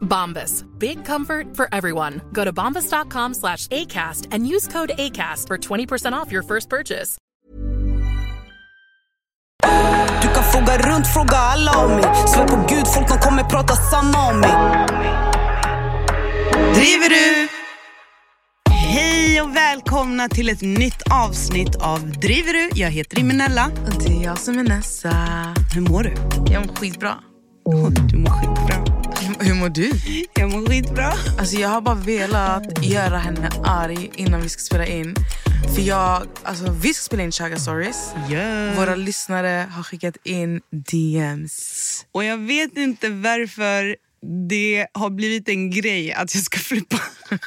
Bombas. Big comfort for everyone. Go to bombas.com slash ACAST and use code ACAST for 20% off your first purchase. Du kan fråga runt, fråga alla om mig Svär på gud, folk de kommer prata samma om mig Driver du? Hej och välkomna till ett nytt avsnitt av Driver du? Jag heter Imenella. Det är jag som är Nessa. Hur mår du? Jag mår skitbra. Du mår skitbra. Hur mår du? Jag mår skitbra. Alltså jag har bara velat göra henne arg innan vi ska spela in. För jag, alltså vi ska spela in Chaga Stories. Ja. Våra lyssnare har skickat in DMs. Och jag vet inte varför det har blivit en grej att jag ska flippa.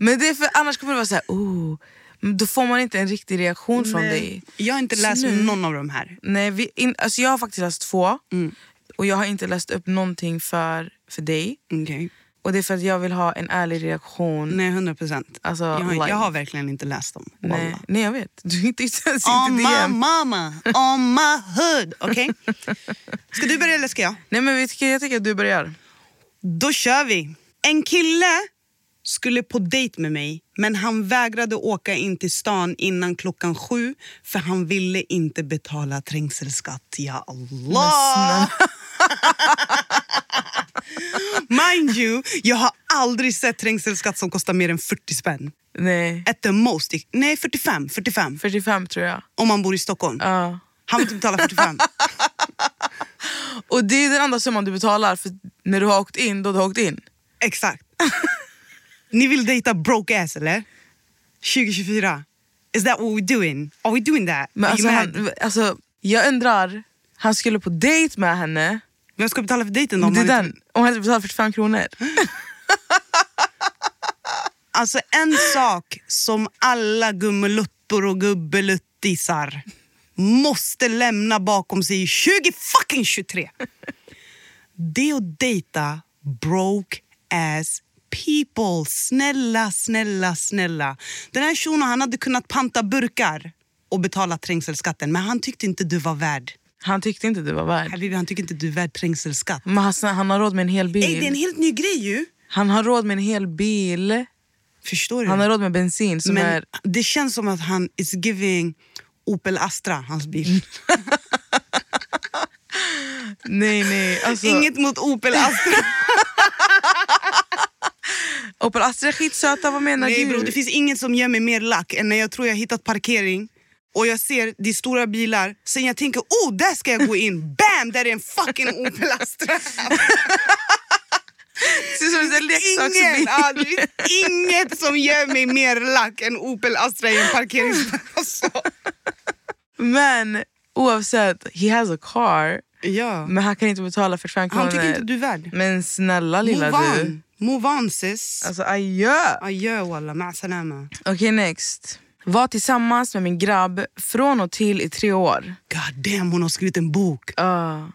Men det är för annars kommer det vara så här, oh, då får man inte en riktig reaktion från dig. Jag har inte Så läst nu- någon av de här. Nej, vi, in, alltså jag har faktiskt läst två. Mm. Och jag har inte läst upp någonting för, för dig. Okej. Och det är för att jag vill ha en ärlig reaktion. Nej, 100 procent. Alltså, jag, har- jag har verkligen inte läst dem. Nej, nej jag vet. Du inte ens On inte my mama, on my hood. Okej? Ska du börja eller ska jag? Nej men vet du, jag tycker att du börjar. Då kör vi. En kille skulle på dejt med mig men han vägrade åka in till stan innan klockan sju för han ville inte betala trängselskatt. Ja Allah! Mind you, jag har aldrig sett trängselskatt som kostar mer än 40 spänn. Nej, At the most. Nej, 45. 45. 45 tror jag. Om man bor i Stockholm. Ja. Han vill inte betala 45. Och det är den enda summan du betalar för när du har åkt in, då du har åkt in. Exakt. Ni vill dejta broke ass eller? 2024. Is that what we're doing? Are we doing that? Men alltså, han, alltså, jag undrar, han skulle på dejt med henne. Vem ska betala för dejten då? Om det är den, om han hade betalat 45 kronor. Alltså en sak som alla gummeluttor och gubbeluttisar måste lämna bakom sig i 20 fucking 23. Det är att dejta broke ass people. Snälla, snälla, snälla. Den här shunon han hade kunnat panta burkar och betala trängselskatten men han tyckte inte du var värd. Han tyckte inte du var värd. Habibi, han tycker inte du är värd trängselskatt. Men han, han har råd med en hel bil. Ey, det är en helt ny grej ju. Han har råd med en hel bil. Förstår du? Han har råd med bensin som Men är... det känns som att han is giving Opel Astra, hans bil. Nej nej. Alltså, Inget mot Opel Astra. Opel Astra är skitsöta, vad menar Nej du? bro, det finns inget som ger mig mer lack än när jag tror jag hittat parkering och jag ser de stora bilar, sen jag tänker oh där ska jag gå in, bam där är en fucking Opel Astra. Det som en leksaksbil. ja, det finns inget som ger mig mer lack än Opel Astra i en parkeringsplats. Men oavsett, he has a car. Ja. Men han kan inte betala 45 kronor. Han tycker inte du är värd. Men snälla lilla Move du. Move on sis. Alltså adjö. Adjö walla, ma salama. Okej next. Var tillsammans med min grabb från och till i tre år. God damn, hon har skrivit en bok. Ja.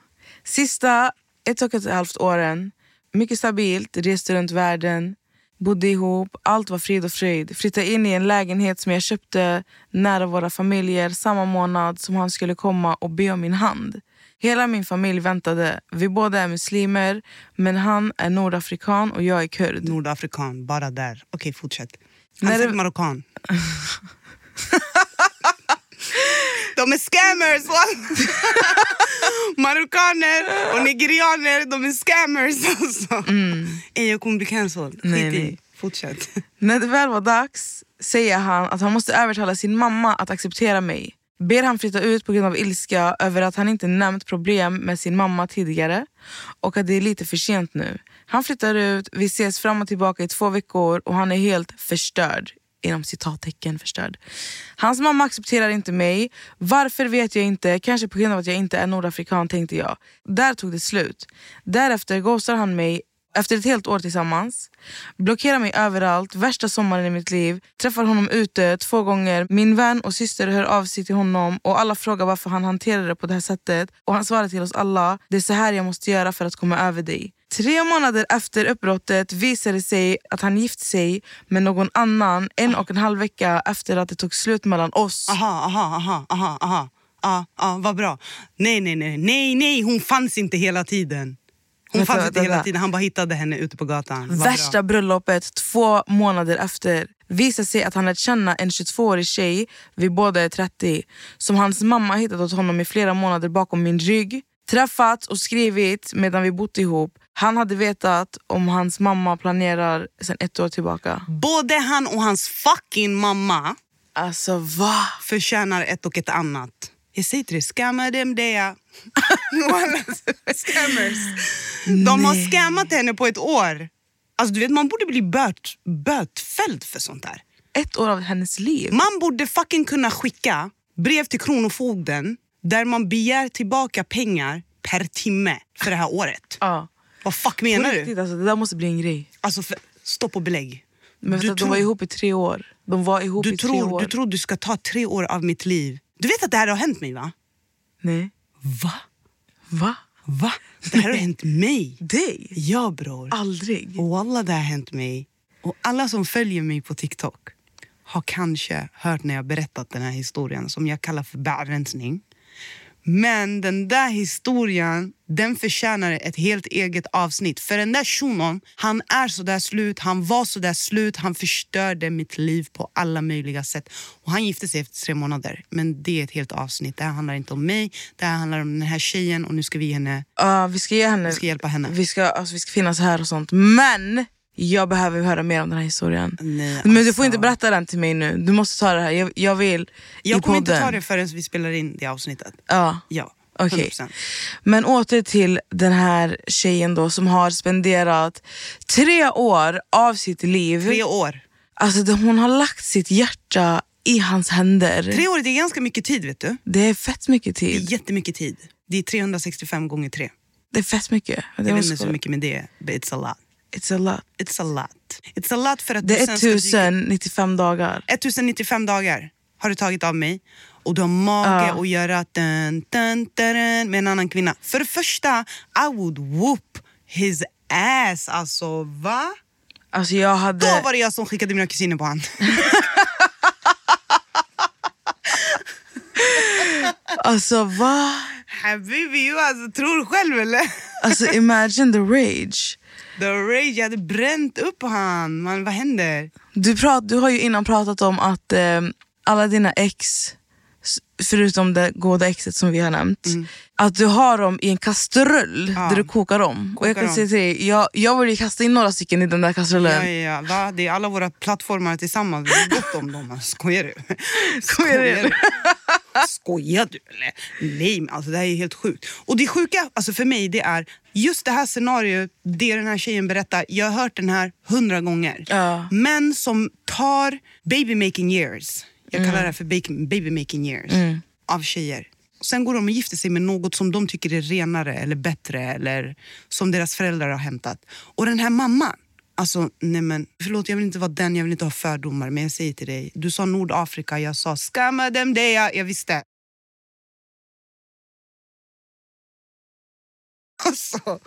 Sista ett och ett halvt åren, mycket stabilt, reste runt världen. bodde ihop, allt var frid och fröjd. Flyttade in i en lägenhet som jag köpte nära våra familjer samma månad som han skulle komma och be om min hand. Hela min familj väntade. Vi båda är muslimer, men han är nordafrikan och jag är kurd. Nordafrikan, bara där. Okej, fortsätt. Han är marockan. De är scammers! Marockaner och nigerianer, de är scammers alltså. Ey, jag kommer bli cancelled. Nej, nej. Fortsätt. När det väl var dags säger han att han måste övertala sin mamma att acceptera mig. Ber han flytta ut på grund av ilska över att han inte nämnt problem med sin mamma tidigare och att det är lite för sent nu. Han flyttar ut, vi ses fram och tillbaka i två veckor och han är helt förstörd. Inom citattecken förstörd. Hans mamma accepterar inte mig. Varför vet jag inte. Kanske på grund av att jag inte är nordafrikan tänkte jag. Där tog det slut. Därefter ghostar han mig efter ett helt år tillsammans. Blockerar mig överallt, värsta sommaren i mitt liv. Träffar honom ute två gånger. Min vän och syster hör av sig till honom och alla frågar varför han hanterar det på det här sättet. Och han svarar till oss alla, det är så här jag måste göra för att komma över dig. Tre månader efter uppbrottet visade det sig att han gift sig med någon annan en och en halv vecka efter att det tog slut mellan oss. Aha, aha, aha, aha, aha. Ja, ah, vad bra. Nej, nej, nej, nej, nej, hon fanns inte hela tiden. Hon fanns inte hela tiden, han bara hittade henne ute på gatan. Värsta bröllopet två månader efter visar sig att han lärt känna en 22-årig tjej, vi båda är 30, som hans mamma hittat åt honom i flera månader bakom min rygg. Träffats och skrivit medan vi bott ihop. Han hade vetat om hans mamma planerar sen ett år tillbaka. Både han och hans fucking mamma Alltså va? förtjänar ett och ett annat. Jag säger till dig, scamma dem det. Scammers. De har scammat henne på ett år. Alltså, du vet, man borde bli böt, bötfälld för sånt där. Ett år av hennes liv. Man borde fucking kunna skicka brev till Kronofogden där man begär tillbaka pengar per timme för det här året. Ja. Vad fuck På menar riktigt, du? alltså, det där måste bli en grej. Alltså, för, stopp och belägg. Men du, de var ihop i tre år. De var ihop du, i tre tror, år. du tror du ska ta tre år av mitt liv. Du vet att det här har hänt mig va? Nej. Va? Va? Va? Det här har hänt mig. Dig? Ja bror. Aldrig. Och alla det har hänt mig. Och alla som följer mig på TikTok har kanske hört när jag berättat den här historien som jag kallar för bärrensning. Men den där historien den förtjänar ett helt eget avsnitt. För den där shunon, han är så där slut, han var så där slut, han förstörde mitt liv på alla möjliga sätt. Och han gifte sig efter tre månader. Men det är ett helt avsnitt. Det här handlar inte om mig, det här handlar om den här tjejen och nu ska vi henne, Ja, vi ska ge henne... vi ska hjälpa henne. Vi ska, alltså, vi ska finnas här och sånt. Men jag behöver höra mer om den här historien. Nej, Men du alltså. får inte berätta den till mig nu. Du måste ta det här. Jag, jag vill Jag kommer inte ta det förrän vi spelar in det avsnittet. Ja. Ja, Okej. 100%. Men åter till den här tjejen då som har spenderat tre år av sitt liv. Tre år. Alltså det- hon har lagt sitt hjärta i hans händer. Tre år det är ganska mycket tid vet du. Det är fett mycket Det är tid. jättemycket tid. Det är 365 gånger tre. Det är fett mycket. Det, Jag vet inte så mycket med det, but it's a lot. It's a lot. It's a lot. It's a lot för att Det du är sen ska dyka- 1095 dagar. 1095 dagar har du tagit av mig och du har mage Ja. att göra dun, dun, dun, med en annan kvinna. För det första, I would whoop his ass. Alltså va? Alltså jag Då hade... var det jag som skickade mina kusiner på han. Alltså va? Habibi, alltså, tror själv eller? Alltså imagine the rage. The rage, jag hade bränt upp han. Man, vad händer? Du, prat, du har ju innan pratat om att eh, alla dina ex, förutom det goda exet som vi har nämnt, att du har dem i en kastrull Mm. Ja. där du kokar dem. och jag Kokar kan säga till dig, jag, jag vill ju kasta in några stycken i den där kastrullen. Ja, ja, ja. Det är alla våra plattformar tillsammans. Det är gott om dem. Alltså, Skojar du? Skojar du? Skojar du eller? Nej, men alltså det här är helt sjukt. Och det sjuka alltså för mig det är just det här scenariot, det den här tjejen berättar. Jag har hört den här hundra gånger. Ja. Män som tar baby making years. Jag Mm. kallar det för baby, making years. Av tjejer. Sen går de och gifter sig med något som de tycker är renare eller bättre eller som deras föräldrar har hämtat. Och den här mamman, alltså nej men förlåt jag vill inte vara den, jag vill inte ha fördomar men jag säger till dig, du sa Nordafrika, jag sa skamma dem det jag, jag visste. Alltså,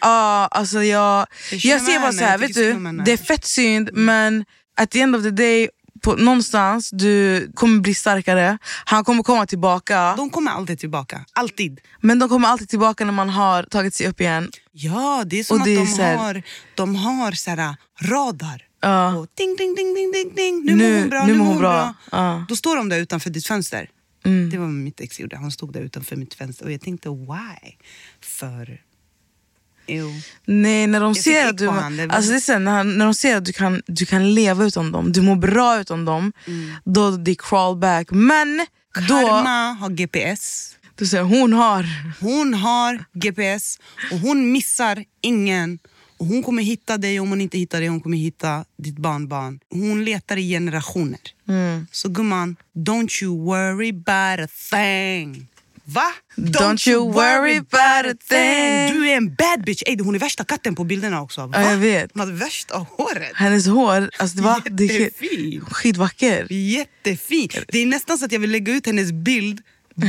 Ja, alltså jag, Jag jag ser bara så här, vet du, det är fett synd men at the end of the day, på, någonstans du kommer bli starkare, han kommer komma tillbaka. de kommer alltid tillbaka. Alltid. Men de kommer alltid tillbaka när man har tagit sig upp igen. Ja, det är som Och att de här- har, de har så här, radar. Ja. Och ding, ding, ding, ding, ding, ding. Nu, Nu- mår hon bra, nu nu mår hon bra. bra. Mm. Då står de där utanför ditt fönster. Det var vad mitt ex gjorde. Han stod där utanför mitt fönster och jag tänkte why? För... Ew. Nej, när de ser att du, det alltså det är så här, när, när de ser att du kan, du kan leva utan dem, du mår bra utan dem, då de crawl back. Men då, Karma har GPS. du säger hon har, Hon har GPS och hon missar ingen. Och Hon kommer hitta dig om hon inte hittar dig. Hon kommer hitta ditt barnbarn. Hon letar i generationer. Mm. Så gumman, don't you worry about a thing. Va? Don't you worry about a thing. Du är en bad bitch. Ey, hon är värsta katten på bilderna också. Va? Ja, jag vet. Hon hade värsta håret. hennes hår, alltså det var det Jättefin. skitvacker. Jättefin. Det är nästan så att jag vill lägga ut hennes bild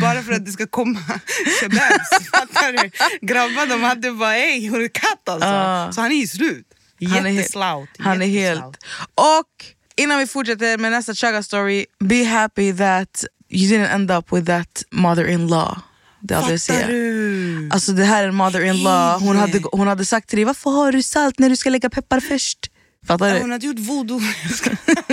bara för att det ska komma shababs. Fattar du? Grabbar de hade bara ey hon är katt alltså. Ja. Så han är ju slut. Han är helt- Jätteslout. Han är helt... Och innan vi fortsätter med nästa chaga story, be happy that you didn't end up with that mother-in-law. Det Fattar säger. du? Alltså det här är en mother-in-law. Hon hade, hon hade sagt till dig, varför har du salt när du ska lägga peppar först? Fattar du? Hon hade gjort voodoo.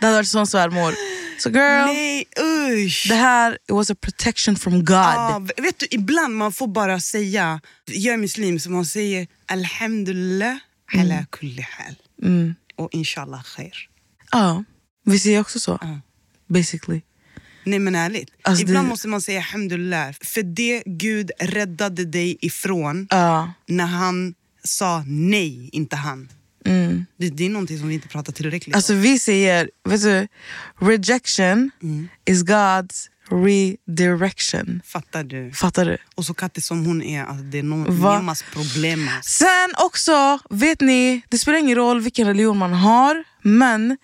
Det hade varit sån svärmor. Så girl, Nej usch. det här it was a protection from God. Ah, vet du, ibland man får bara säga, jag är muslim så man säger alhamdulillah ala kulli hal. Mm. Och inshallah khair. Ja, vi säger också så. Ja. Basically. Nej men ärligt, Alltså, ibland det- måste man säga alhamdulillah. För det Gud räddade dig ifrån Ja. när han sa nej, inte han. Mm. Det, det är någonting som vi inte pratar tillräckligt Alltså om. vi säger, vet du, rejection Mm. is God's redirection. Fattar du? Fattar du? Och så kattig som hon är, alltså, det är någon nemas problemas. Sen också, vet ni, det spelar ingen roll vilken religion man har, men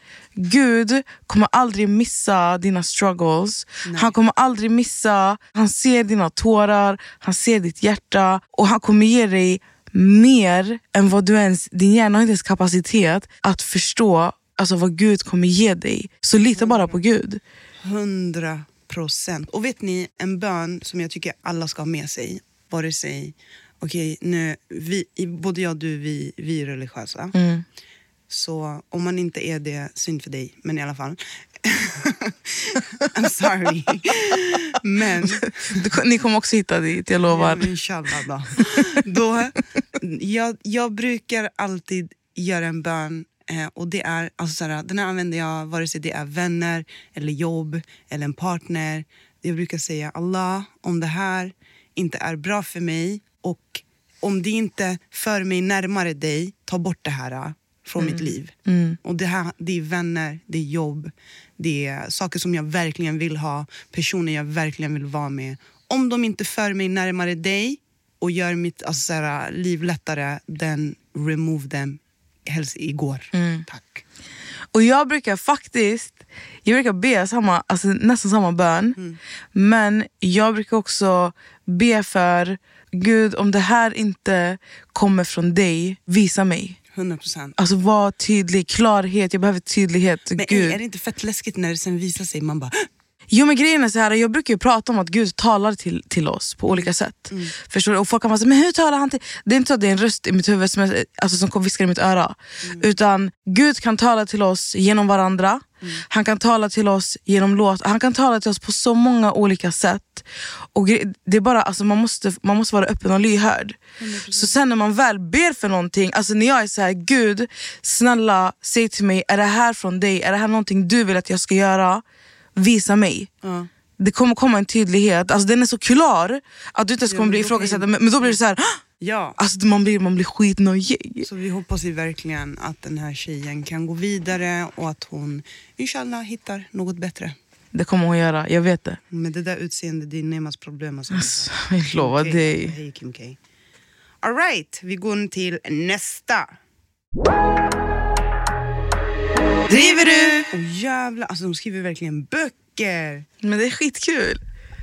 Gud kommer aldrig missa dina struggles. Han kommer aldrig missa, han ser dina tårar, han ser ditt hjärta och han kommer ge dig mer än vad du ens, din hjärna har inte ens kapacitet att förstå alltså vad Gud kommer ge dig. Så lita bara på Gud. Hundra procent. Och vet ni, en bön som jag tycker alla ska ha med sig, vare sig, okej, nu, vi, i- både jag och du, vi, vi är religiösa. Mm. Så om man inte är det, synd för dig, men i alla fall. I'm sorry. men, Ni kommer också hitta dit, jag lovar. ja, inshallah då. då jag, jag brukar alltid göra en bön eh, och det är, alltså såhär, den här använder jag vare sig det är vänner, eller jobb eller en partner. Jag brukar säga Allah, om det här inte är bra för mig och om det inte för mig närmare dig, ta bort det här från mitt liv. Och det, här, det är vänner, det är jobb, det är saker som jag verkligen vill ha, personer jag verkligen vill vara med. Om de inte för mig närmare dig och gör mitt alltså, så här, liv lättare, then remove them. Helst igår. Tack. Och jag brukar faktiskt jag brukar be samma, alltså nästan samma bön. Men jag brukar också be för Gud, om det här inte kommer från dig, visa mig. 100 procent. Alltså var tydlig, klarhet, jag behöver tydlighet. Men Gud. ey, är det inte fett läskigt när det sen visar sig, man bara Jo men grejen är så här, jag brukar ju prata om att Gud talar till, till oss på olika sätt. Förstår du? Och folk kan vara så, men hur talar han till... Det är inte så att det är en röst i mitt huvud som, är, alltså, som viskar i mitt öra. Utan Gud kan tala till oss genom varandra. Han kan tala till oss genom låt. Han kan tala till oss på så många olika sätt. Och det är bara, alltså, man, måste, man måste vara öppen och lyhörd. Så sen när man väl ber för någonting, alltså när jag är så här, Gud snälla säg till mig, är det här från dig? Är det här någonting du vill att jag ska göra? Visa mig. Ja. Det kommer komma en tydlighet, alltså den är så klar att du inte ens kommer bli ifrågasatt. Men, men då blir det så här! Ja. alltså man blir, man blir skitnojig. Så vi hoppas ju verkligen att den här tjejen kan gå vidare och att hon inshallah hittar något bättre. Det kommer hon göra, jag vet det. Men det där utseendet, det är Nemas problem. Alltså. Alltså, jag lovar Okej, dig. Hej Kim K. All right, vi går till nästa. Driver du? Oh, jävlar, alltså de skriver verkligen böcker. Men det är skitkul.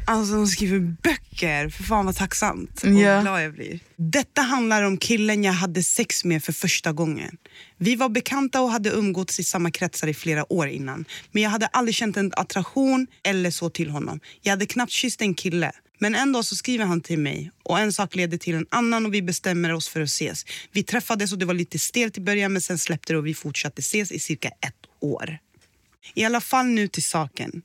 Alltså de skriver böcker. För fan vad tacksamt och Ja. glad jag blir. Detta handlar om killen jag hade sex med för första gången. Vi var bekanta och hade umgåtts i samma kretsar i flera år innan. Men jag hade aldrig känt en attraktion eller så till honom. Jag hade knappt kysst en kille. Men en dag så skriver han till mig och en sak leder till en annan och vi bestämmer oss för att ses. Vi träffades och det var lite stelt i början men sen släppte det och vi fortsatte ses i cirka ett år. I alla fall nu till saken.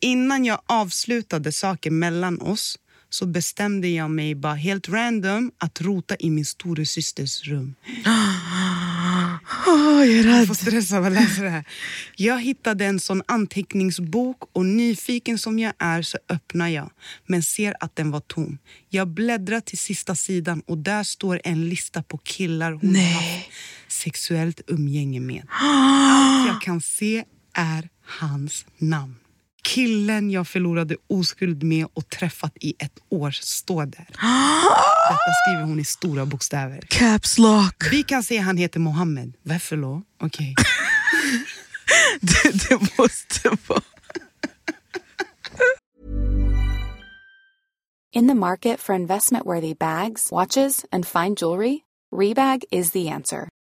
Innan jag avslutade saken mellan oss så bestämde jag mig bara helt random att rota i min storasysters rum. Åh, jag är Jag rädd. får stressa av att läsa det här. Jag hittade en sån anteckningsbok och nyfiken som jag är så öppnar jag men ser att den var tom. Jag bläddrar till sista sidan och där står en lista på killar hon Nej. haft sexuellt umgänge med. Allt jag kan se är hans namn. Killen jag förlorade oskuld med och träffat i ett år står där. Detta skriver hon i stora bokstäver. Caps lock. Vi kan säga han heter Mohammed. Varför då? Okej. Det, det måste vara... In the market for investment worthy bags, watches, and fine jewelry, Rebag is the answer.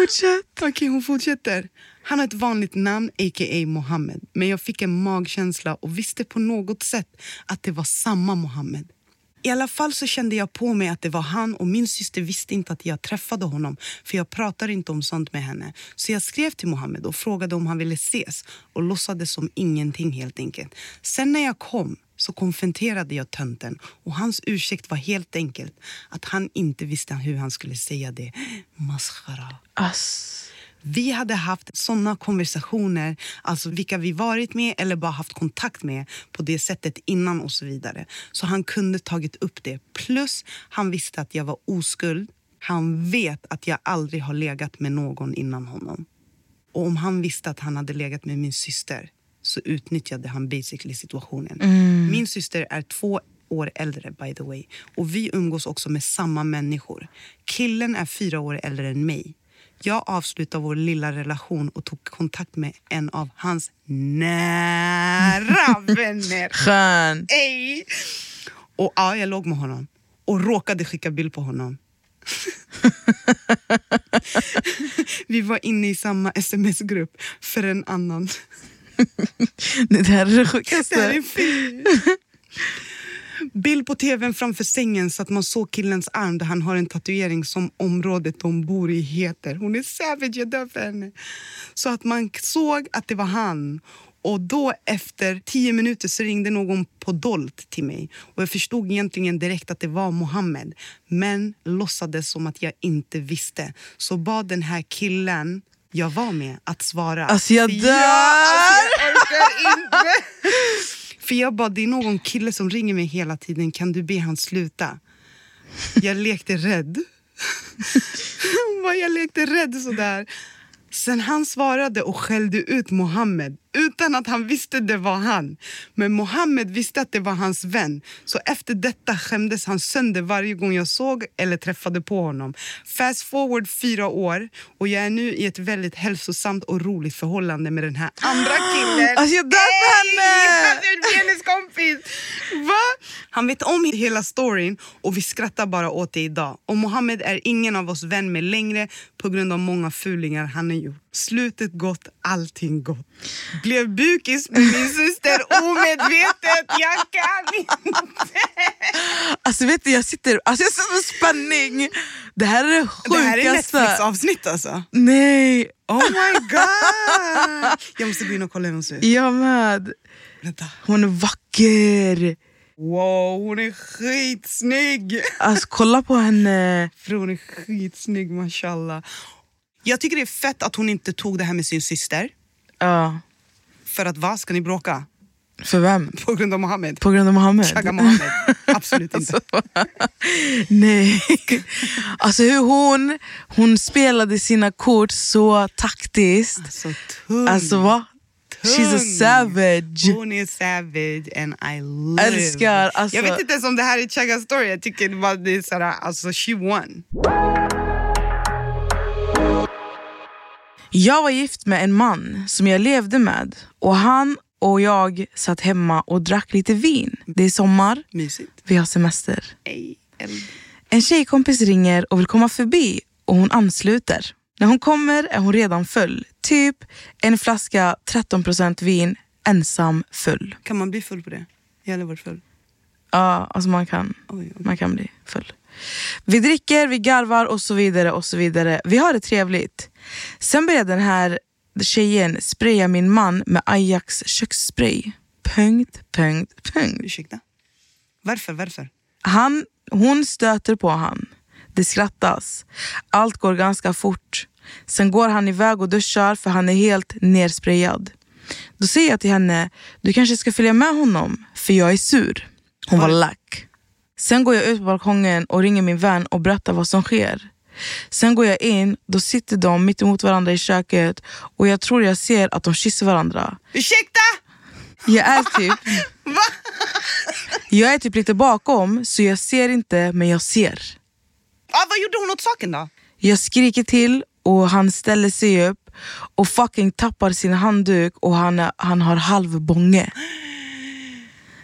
Fortsätt. Okej, hon fortsätter. Han har ett vanligt namn, a.k.a. Mohammed. Men jag fick en magkänsla och visste på något sätt att det var samma Mohammed. I alla fall så kände jag på mig att det var han och min syster visste inte att jag träffade honom för jag pratar inte om sånt med henne. Så jag skrev till Mohammed och frågade om han ville ses och låtsades som ingenting helt enkelt. Sen när jag kom så konfronterade jag tönten och hans ursäkt var helt enkelt att han inte visste hur han skulle säga det. Maskhara. Ass. Vi hade haft såna konversationer, alltså vilka vi varit med eller bara haft kontakt med på det sättet innan och så vidare. Så han kunde tagit upp det. Plus han visste att jag var oskuld. Han vet att jag aldrig har legat med någon innan honom. Och om han visste att han hade legat med min syster så utnyttjade han basically situationen. Min syster är två år äldre by the way. Och vi umgås också med samma människor. Killen är fyra år äldre än mig. Jag avslutade vår lilla relation och tog kontakt med en av hans nära vänner. Skön. Ey! Och ja, jag låg med honom och råkade skicka bild på honom. Vi var inne i samma sms-grupp för en annan. Det här är det Det här sjukaste. är fint. Bild på tvn framför sängen så att man såg killens arm där han har en tatuering som området de bor i heter. Hon är savage, jag dör för henne. Så att man såg att det var han. Och då efter tio minuter så ringde någon på dolt till mig. Och jag förstod egentligen direkt att det var Mohammed. Men låtsades som att jag inte visste. Så bad den här killen jag var med att svara. Alltså, jag För dör! alltså, jag orkar inte! För jag bara, det är någon kille som ringer mig hela tiden. Kan du be han sluta? Jag lekte rädd. Hon bara, jag lekte rädd sådär. Sen han svarade och skällde ut Mohammed utan att han visste det var han. Men Mohammed visste att det var hans vän. Så efter detta skämdes han sönder varje gång jag såg eller träffade på honom. Fast forward fyra år och jag är nu i ett väldigt hälsosamt och roligt förhållande med den här andra killen. Alltså, jag för henne! Han är hennes kompis! Va? Han vet om hela storyn och vi skrattar bara åt det idag. Och Mohammed är ingen av oss vän med längre på grund av många fulingar han har gjort. Slutet gott, allting gott. Blev bukis med min syster omedvetet, jag kan inte. Alltså vet du, jag sitter, alltså jag sitter med spänning. Det här är det Det här är sjukaste. Netflix-avsnitt alltså. Nej, Oh my god! Jag måste gå in och kolla hennes ut. jag med. Vänta. Hon är vacker. Wow, hon är skitsnygg! Alltså kolla på henne. För hon är skitsnygg, mashallah. Jag tycker det är fett att hon inte tog det här med sin syster. Ja. För att vad, ska ni bråka? För vem? På grund av Mohammed? På grund av Mohammed? Chagga Mohammed? Absolut inte. Nej. Alltså hur hon, hon spelade sina kort så taktiskt. Så tung. Alltså va? She's a savage. Hon är savage and I live. Älskar, alltså- Jag vet inte ens om det här är Chaggas story. Jag tycker bara det är såhär, alltså she won. Jag var gift med en man som jag levde med och han och jag satt hemma och drack lite vin. Det är sommar, Mysigt. vi har semester. Eld. En tjejkompis ringer och vill komma förbi och hon ansluter. När hon kommer är hon redan full. Typ en flaska 13% vin, ensam full. Kan man bli full på det? Jag har aldrig varit full. Ja, alltså man kan, Oj, oj. man kan bli full. Vi dricker, vi garvar och så vidare. och så vidare. Vi har det trevligt. Sen börjar den här tjejen spraya min man med Ajax köksspray. Punkt, punkt, punkt. Ursäkta? Varför? Varför? Han, hon stöter på han. Det skrattas. Allt går ganska fort. Sen går han iväg och duschar för han är helt nersprayad. Då säger jag till henne, du kanske ska följa med honom för jag är sur. Hon var lack. Sen går jag ut på balkongen och ringer min vän och berättar vad som sker. Sen går jag in, då sitter de mitt emot varandra i köket och jag tror jag ser att de kysser varandra. Ursäkta? Jag är typ... Jag är typ lite bakom, så jag ser inte, men jag ser. Ah, vad gjorde hon åt saken då? Jag skriker till och han ställer sig upp och fucking tappar sin handduk och han, han har halv bånge.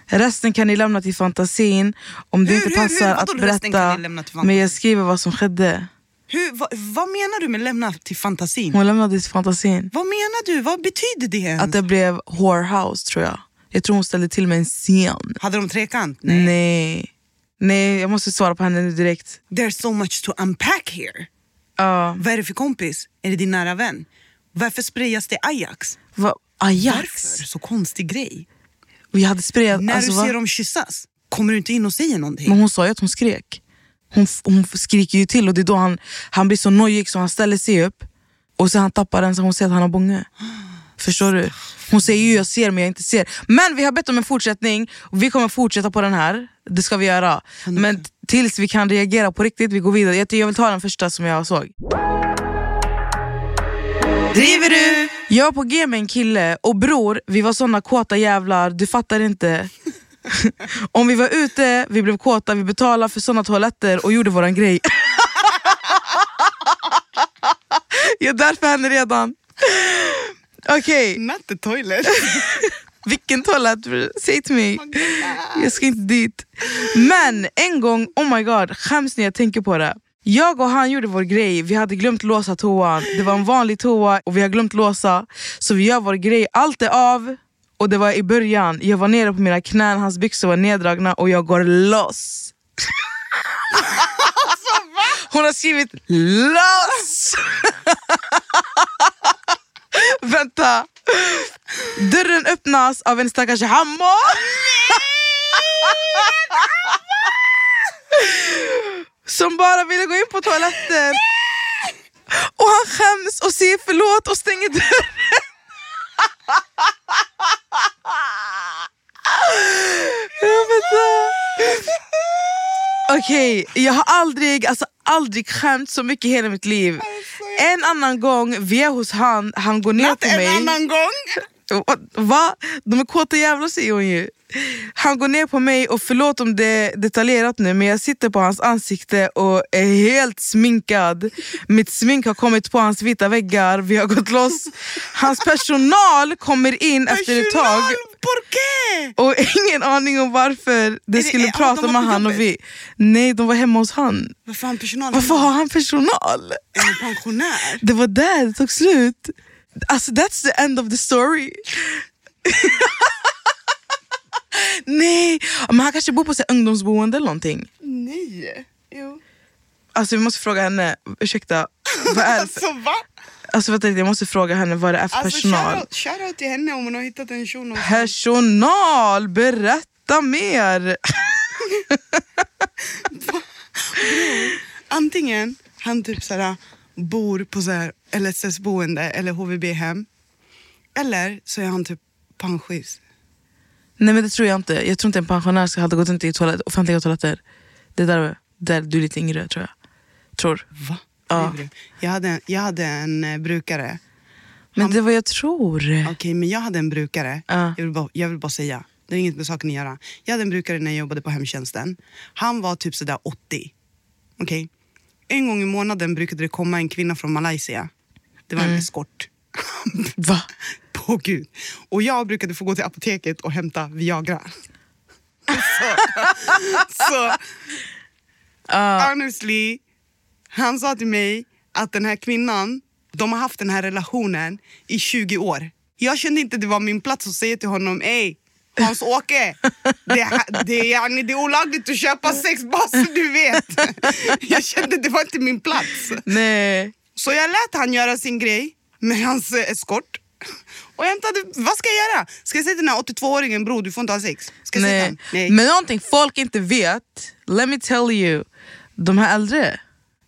Resten kan ni lämna till fantasin om det Hur, inte hur, hur? passar Vadå att berätta. Men jag skriver vad som skedde. Hur, vad, vad menar du med lämna till fantasin? Hon lämnade till fantasin. Vad menar du? Vad betyder det ens? Att det blev whorehouse tror jag. Jag tror hon ställde till med en scen. Hade de trekant? Nej. Nej, jag måste svara på henne nu direkt. There's so much to unpack here. Ja. Vad är det för kompis? Är det din nära vän? Varför sprayas det Ajax? Va? Ajax? Varför? Så konstig grej. Vi hade sprayat... När alltså, du va? ser dem kyssas, kommer du inte in och säger någonting? Men hon sa ju att hon skrek. Hon, hon skriker ju till och det är då han, han blir så nojig så han ställer sig upp och sen han tappar den så hon säger att han har bånge. Förstår du? Hon säger ju jag ser men jag inte ser. Men vi har bett om en fortsättning och vi kommer fortsätta på den här. Det ska vi göra. Men tills vi kan reagera på riktigt, vi går vidare. Jag, jag vill ta den första som jag såg. Driver du? Jag var på G med en kille och bror, vi var såna kåta jävlar, du fattar inte. Om vi var ute, vi blev kåta, vi betalade för såna toaletter och gjorde våran grej. Jag är där för henne redan. Okej, Not the toilet. vilken toalett? Säg till mig. Jag ska inte dit. Men en gång, oh my god, skäms när jag tänker på det. Jag och han gjorde vår grej, vi hade glömt låsa toan. Det var en vanlig toa och vi har glömt låsa. Så vi gör vår grej, allt är av. Och det var i början, jag var nere på mina knän, hans byxor var neddragna och jag går loss. Hon har skrivit loss! Vänta. Dörren öppnas av en stackars hammo. Som bara ville gå in på toaletten. Och han skäms och säger förlåt och stänger dörren. Okej, jag har aldrig, alltså aldrig skämt så mycket i hela mitt liv. En annan gång, vi är hos han, han går ner Not på en mig. annan gång. Va? De är kåta jävlar säger hon ju. Han går ner på mig och förlåt om det är detaljerat nu men jag sitter på hans ansikte och är helt sminkad. Mitt smink har kommit på hans vita väggar, vi har gått loss. Hans personal kommer in efter ett tag och ingen aning om varför det det- skulle ja, de prata var med han och vi. Nej, de var hemma hos han. Varför han personal? Varför har han personal? Är han pensionär? Det var där det tog slut. Alltså that's the end of the story. Nej! Men han kanske bor på så här, ungdomsboende eller någonting. Nej. Jo. Alltså vi måste fråga henne, ursäkta, vad är det för, Alltså va? alltså, vänta, jag måste fråga henne vad det är för Alltså personal. shoutout, shoutout till henne om hon har hittat en shuno. Personal, berätta mer! Antingen han typ såhär, bor på så här LSS-boende eller HVB-hem. Eller så är han typ pensionist. Nej men det tror jag inte. Jag tror inte en pensionär hade gått runt i toalett, offentliga toaletter. Det är där, där du är lite yngre tror jag. Tror. Va? Ja. Jag hade, jag hade en brukare. Men det är vad jag tror. Okej, men jag hade en brukare. Ja. Jag, vill bara, jag vill bara säga. Det har inget med saken att göra. Jag hade en brukare när jag jobbade på hemtjänsten. Han var typ sådär 80. Okej? En gång i månaden brukade det komma en kvinna från Malaysia. Det var en eskort. Va? På gud. Och jag brukade få gå till apoteket och hämta Viagra. så, så honestly, han sa till mig att den här kvinnan, de har haft den här relationen i 20 år. Jag kände inte det var min plats att säga till honom, ey Hans-Åke, det, det, är- det är olagligt att köpa sex bara så du vet. Jag kände det var inte min plats. Nej. Så jag lät han göra sin grej med hans eh, eskort. Och jag hämtade, vad ska jag göra? Ska jag säga till den här 82-åringen, bror du får inte ha sex? Ska jag Nej. Nej. Men någonting folk inte vet, let me tell you. De här äldre,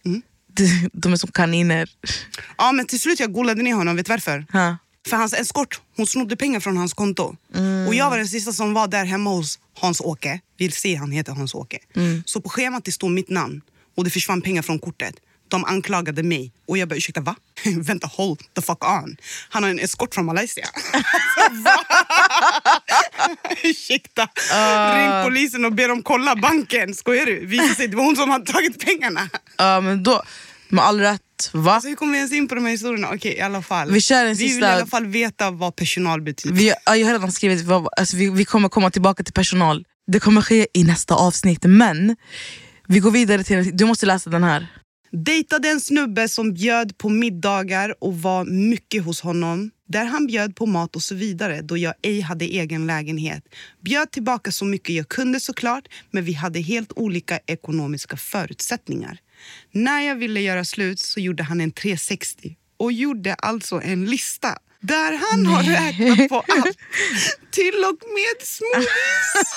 Mm. de, de är som kaniner. Ja men till slut jag golade ner honom, vet du varför? Ha. För hans eskort, hon snodde pengar från hans konto. Mm. Och jag var den sista som var där hemma hos Hans-Åke. Vill se han heter Hans-Åke. Mm. Så på schemat det stod mitt namn och det försvann pengar från kortet. De anklagade mig och jag bara ursäkta va? Vänta hold the fuck on. Han har en eskort från Malaysia. Ursäkta. Ah. Ring polisen och be dem kolla banken. Skojar du? Visade sig det var hon som hade tagit pengarna. Ja men då, med all rätt, va? Alltså, hur kommer vi ens in på de här historierna? Okej, i alla fall. Vi kör en vi vill sista- i alla fall veta vad personal betyder. Vi, ja, jag har redan skrivit, vad- alltså, vi, vi kommer komma tillbaka till personal. Det kommer ske i nästa avsnitt, men vi går vidare till, du måste läsa den här. Dejtade en snubbe som bjöd på middagar och var mycket hos honom. Där han bjöd på mat och så vidare då jag ej hade egen lägenhet. Bjöd tillbaka så mycket jag kunde såklart men vi hade helt olika ekonomiska förutsättningar. När jag ville göra slut så gjorde han en 360 och gjorde alltså en lista där han har räknat på allt. Till och med smoothies.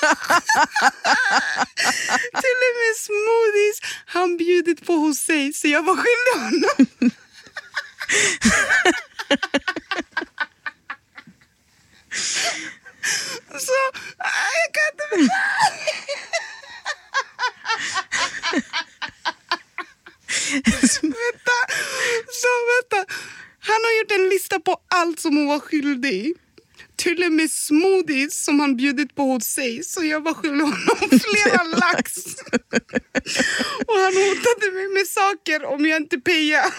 Till och med smoothies han bjudit på hos sig så jag var skyldig honom. så äh, jag kan inte... vänta, så vänta. Han har gjort en lista på allt som hon var skyldig. Till och med smoothies som han bjudit på hos sig. Så jag var skyldig honom flera lax. Och han hotade mig med saker om jag inte payar.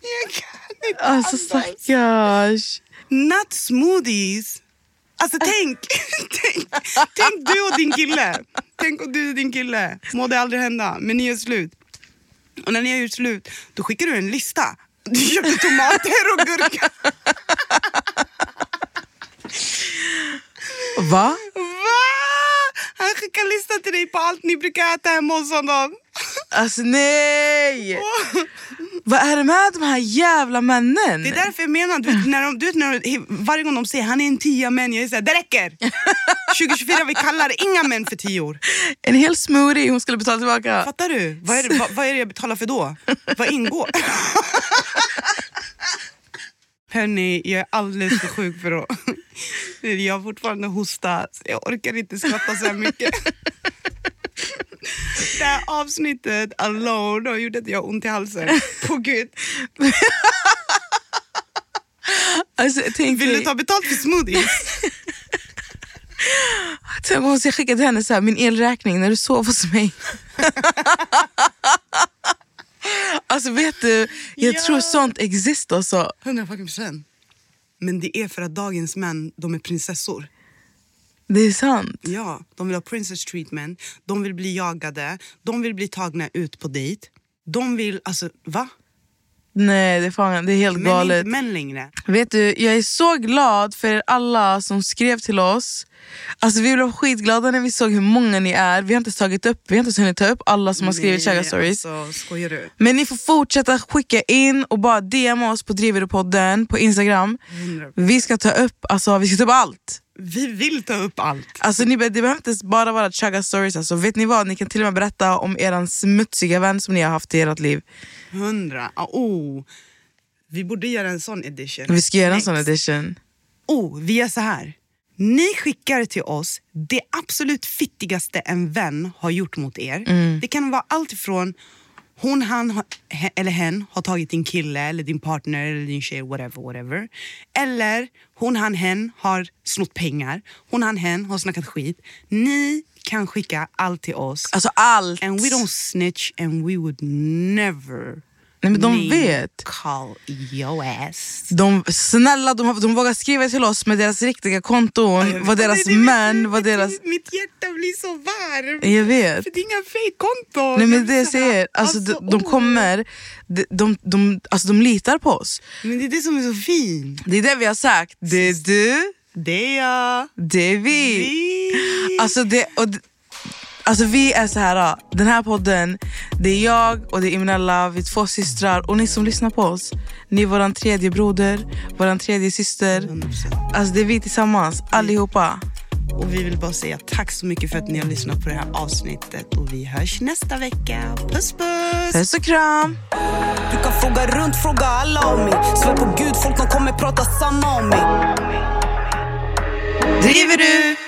Jag kan inte Alltså stackars. Not smoothies. Alltså tänk, tänk, tänk du och din kille. Tänk om du och din kille. Må det aldrig hända, men ni gör slut. Och när ni har gjort slut, då skickar du en lista. Du köpte tomater och gurka. Va? Va? Han skickar lista till dig på allt ni brukar äta hemma hos honom. Alltså nej! Vad är det med de här jävla männen? Det är därför jag menar, du vet, när de, du vet, när de, varje gång de säger han är en tia män, jag är såhär, det räcker! 2024 vi kallar inga män för tior. En hel smoothie hon skulle betala tillbaka. Fattar du? Vad är, det, vad, vad är det jag betalar för då? Vad ingår? Hörni, jag är alldeles för sjuk för att... Jag har fortfarande hosta, jag orkar inte skratta så här mycket. Det här avsnittet alone har gjort att jag har ont i halsen. På gud. Alltså, tänk Vill du ta betalt för smoothies? Jag skickade till henne så här, min elräkning när du sov hos mig. Alltså vet du, jag Ja. tror sånt exists alltså. 100 fucking procent. Men det är för att dagens män, de är prinsessor. Det är sant. Ja, de vill ha princess treatment, de vill bli jagade, de vill bli tagna ut på dejt. De vill, alltså va? Nej, det är, fan, det är helt Men galet. inte män längre. Vet du, jag är så glad för er alla som skrev till oss. Alltså Vi blev skitglada när vi såg hur många ni är. Vi har inte tagit upp, vi har inte hunnit ta upp alla som har skrivit Chaga stories. Alltså, skojar du? Men ni får fortsätta skicka in och bara DMa oss på Driver-podden på Instagram. 100%. Vi ska ta upp, alltså, vi ska ta upp allt. Vi vill ta upp allt. Alltså, ni, det behöver inte bara vara Chaga stories. Alltså, vet ni vad? Ni kan till och med berätta om er smutsiga vän som ni har haft i ert liv. Hundra. Ah, Oh. Vi borde göra en sån edition. Vi ska göra en Next. sån edition. Oh, vi gör så här. Ni skickar till oss det absolut fittigaste en vän har gjort mot er. Mm. Det kan vara allt ifrån hon, han eller hen har tagit din kille, eller din partner, eller din tjej, whatever, whatever. Eller hon, han, hen har snott pengar. Hon, han, hen har snackat skit. Ni kan skicka allt till oss. Alltså allt. And we don't snitch and we would never Nej, men de name vet. call your ass. De, snälla, de, de vågar skriva till oss med deras riktiga konton, vad deras Det- män, vad deras... Mitt hjärta blir så varmt. Jag vet. För det är inga fejkkonton. Nej men det jag säger, alltså, de, de åh. kommer, de, de, de, alltså, de litar på oss. Men det är det som är så fint. Det är det vi har sagt. Det är du, Det är jag. det är vi. Vi. Alltså, det, och, alltså vi är så här. den här podden, det är jag och det är Imenella, vi är två systrar och ni som lyssnar på oss. Ni är våran tredje broder, våran tredje syster. 100%. Alltså det är vi tillsammans, allihopa. Och vi vill bara säga tack så mycket för att ni har lyssnat på det här avsnittet. Och vi hörs nästa vecka. Puss puss! Puss och kram! Du kan fråga runt, fråga alla om mig Svär på gud, folk de kommer prata samma om mig Driver du?